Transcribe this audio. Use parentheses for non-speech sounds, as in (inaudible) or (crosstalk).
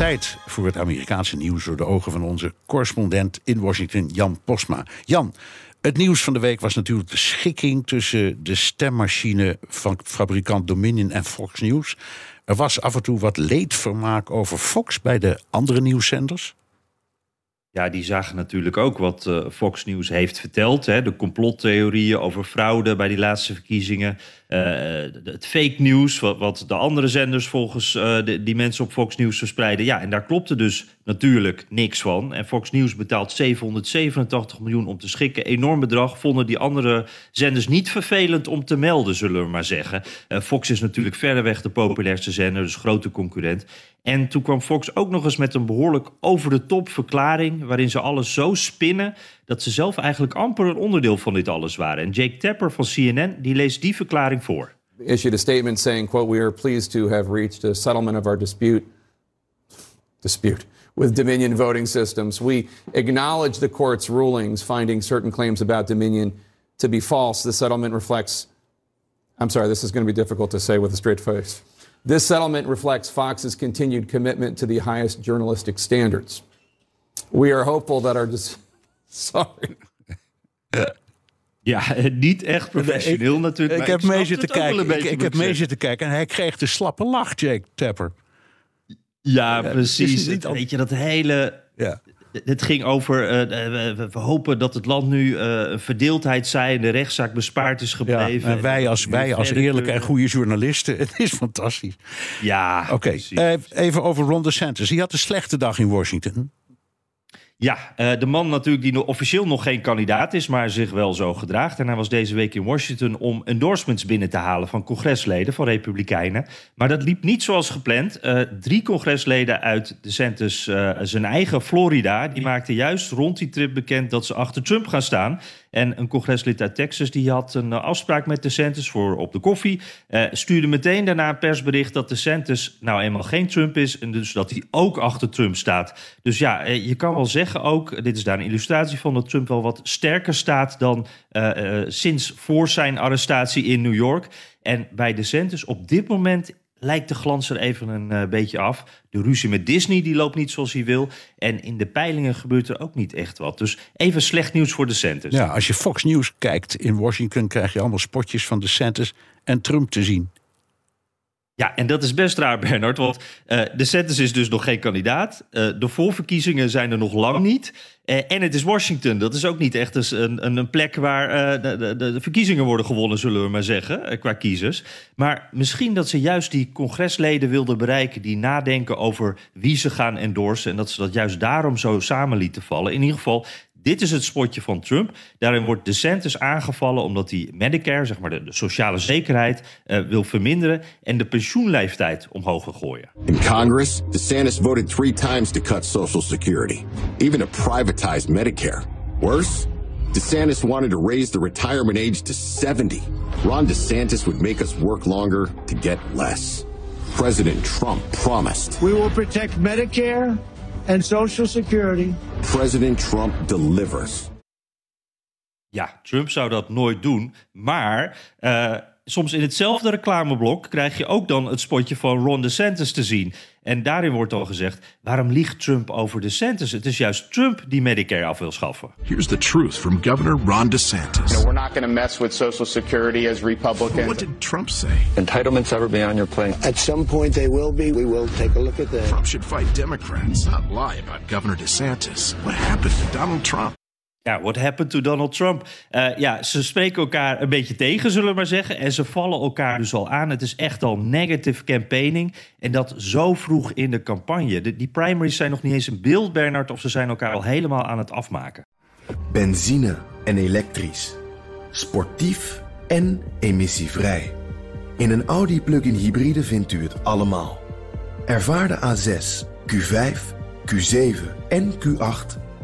Tijd voor het Amerikaanse nieuws door de ogen van onze correspondent in Washington, Jan Postma. Jan, het nieuws van de week was natuurlijk de schikking tussen de stemmachine van fabrikant Dominion en Fox News. Er was af en toe wat leedvermaak over Fox bij de andere nieuwszenders. Ja, die zagen natuurlijk ook wat uh, Fox News heeft verteld. Hè, de complottheorieën over fraude bij die laatste verkiezingen. Uh, het fake news, wat, de andere zenders volgens uh, de, die mensen op Fox News verspreiden. Ja, en daar klopte dus natuurlijk niks van. En Fox News betaalt 787 miljoen om te schikken. Enorm bedrag. Vonden die andere zenders niet vervelend om te melden, zullen we maar zeggen. Fox is natuurlijk verreweg de populairste zender, dus grote concurrent. En toen kwam Fox ook nog eens met een behoorlijk over de top verklaring. waarin ze alles zo spinnen. Dat ze zelf eigenlijk amper een onderdeel van dit alles waren. En Jake Tapper van CNN die leest die verklaring voor. Issued a statement saying, quote, we are pleased to have reached a settlement of our dispute. Dispute. With Dominion voting systems. We acknowledge the court's rulings finding certain claims about Dominion to be false. The settlement reflects. I'm sorry, this is going to be difficult to say with a straight face. This settlement reflects Fox's continued commitment to the highest journalistic standards. We are hopeful that our. Sorry. Ja, niet echt professioneel ik, natuurlijk. Ik heb mee zitten kijken. Ik, ik heb mee zitten kijken en hij kreeg de slappe lach, Jake Tapper. Ja, ja precies. Het, al... Weet je, dat hele. Ja. Het ging over, uh, we, we, hopen dat het land nu uh, een verdeeldheid zij en de rechtszaak bespaard is gebleven. Ja, en wij als, wij als eerlijke en goede journalisten, (laughs) het is fantastisch. Ja, Oké, okay. uh, even over Ron DeSantis. Die had een slechte dag in Washington. Ja, de man natuurlijk die officieel nog geen kandidaat is, maar zich wel zo gedraagt. En hij was deze week in Washington om endorsements binnen te halen van congresleden, van Republikeinen. Maar dat liep niet zoals gepland. Uh, drie congresleden uit DeSantis, uh, zijn eigen Florida, die maakten juist rond die trip bekend dat ze achter Trump gaan staan. En een congreslid uit Texas die had een afspraak met DeSantis voor op de koffie. Uh, stuurde meteen daarna een persbericht dat DeSantis nou eenmaal geen Trump is. En dus dat hij ook achter Trump staat. Dus ja, je kan wel zeggen ook, dit is daar een illustratie van, dat Trump wel wat sterker staat dan sinds voor zijn arrestatie in New York. En bij DeSantis op dit moment lijkt de glans er even een uh, beetje af. De ruzie met Disney die loopt niet zoals hij wil. En in de peilingen gebeurt er ook niet echt wat. Dus even slecht nieuws voor DeSantis. Ja, als je Fox News kijkt in Washington... krijg je allemaal spotjes van DeSantis en Trump te zien. Ja, en dat is best raar, Bernard. Want uh, DeSantis is dus nog geen kandidaat. Uh, de voorverkiezingen zijn er nog lang niet. Uh, en het is Washington. Dat is ook niet echt een, een, een plek waar de, de, de, verkiezingen worden gewonnen, zullen we maar zeggen, qua kiezers. Maar misschien dat ze juist die congresleden wilden bereiken die nadenken over wie ze gaan endorsen. En dat ze dat juist daarom zo samen lieten vallen. In ieder geval, dit is het spotje van Trump. Daarin wordt DeSantis aangevallen omdat hij Medicare, zeg maar de, de sociale zekerheid, uh, wil verminderen en de pensioenleeftijd omhoog wil gooien. In Congress, DeSantis voted three times to cut Social Security, even to privatize Medicare. Worse, DeSantis wanted to raise the retirement age to 70. Ron DeSantis would make us work longer to get less. President Trump promised. We will protect Medicare and Social Security. President Trump delivers. Ja, Trump zou dat nooit doen. Maar uh, soms in hetzelfde reclameblok krijg je ook dan het spotje van Ron DeSantis te zien. En daarin wordt al gezegd: waarom liegt Trump over DeSantis? Het is juist Trump die Medicare af wil schaffen. Here's the truth from Governor Ron DeSantis. You know, we're not going to mess with Social Security as Republicans. But what did Trump say? Entitlements ever be on your plate? At some point they will be. We will take a look at that. Trump should fight Democrats, not lie about Governor DeSantis. What happened to Donald Trump? Ja, what happened to Donald Trump? Uh, ja, ze spreken elkaar een beetje tegen, zullen we maar zeggen. En ze vallen elkaar dus al aan. Het is echt al negative campaigning. En dat zo vroeg in de campagne. De, die primaries zijn nog niet eens een beeld, Bernard... of ze zijn elkaar al helemaal aan het afmaken. Benzine en elektrisch. Sportief en emissievrij. In een Audi plug-in hybride vindt u het allemaal. Ervaar de A6, Q5, Q7 en Q8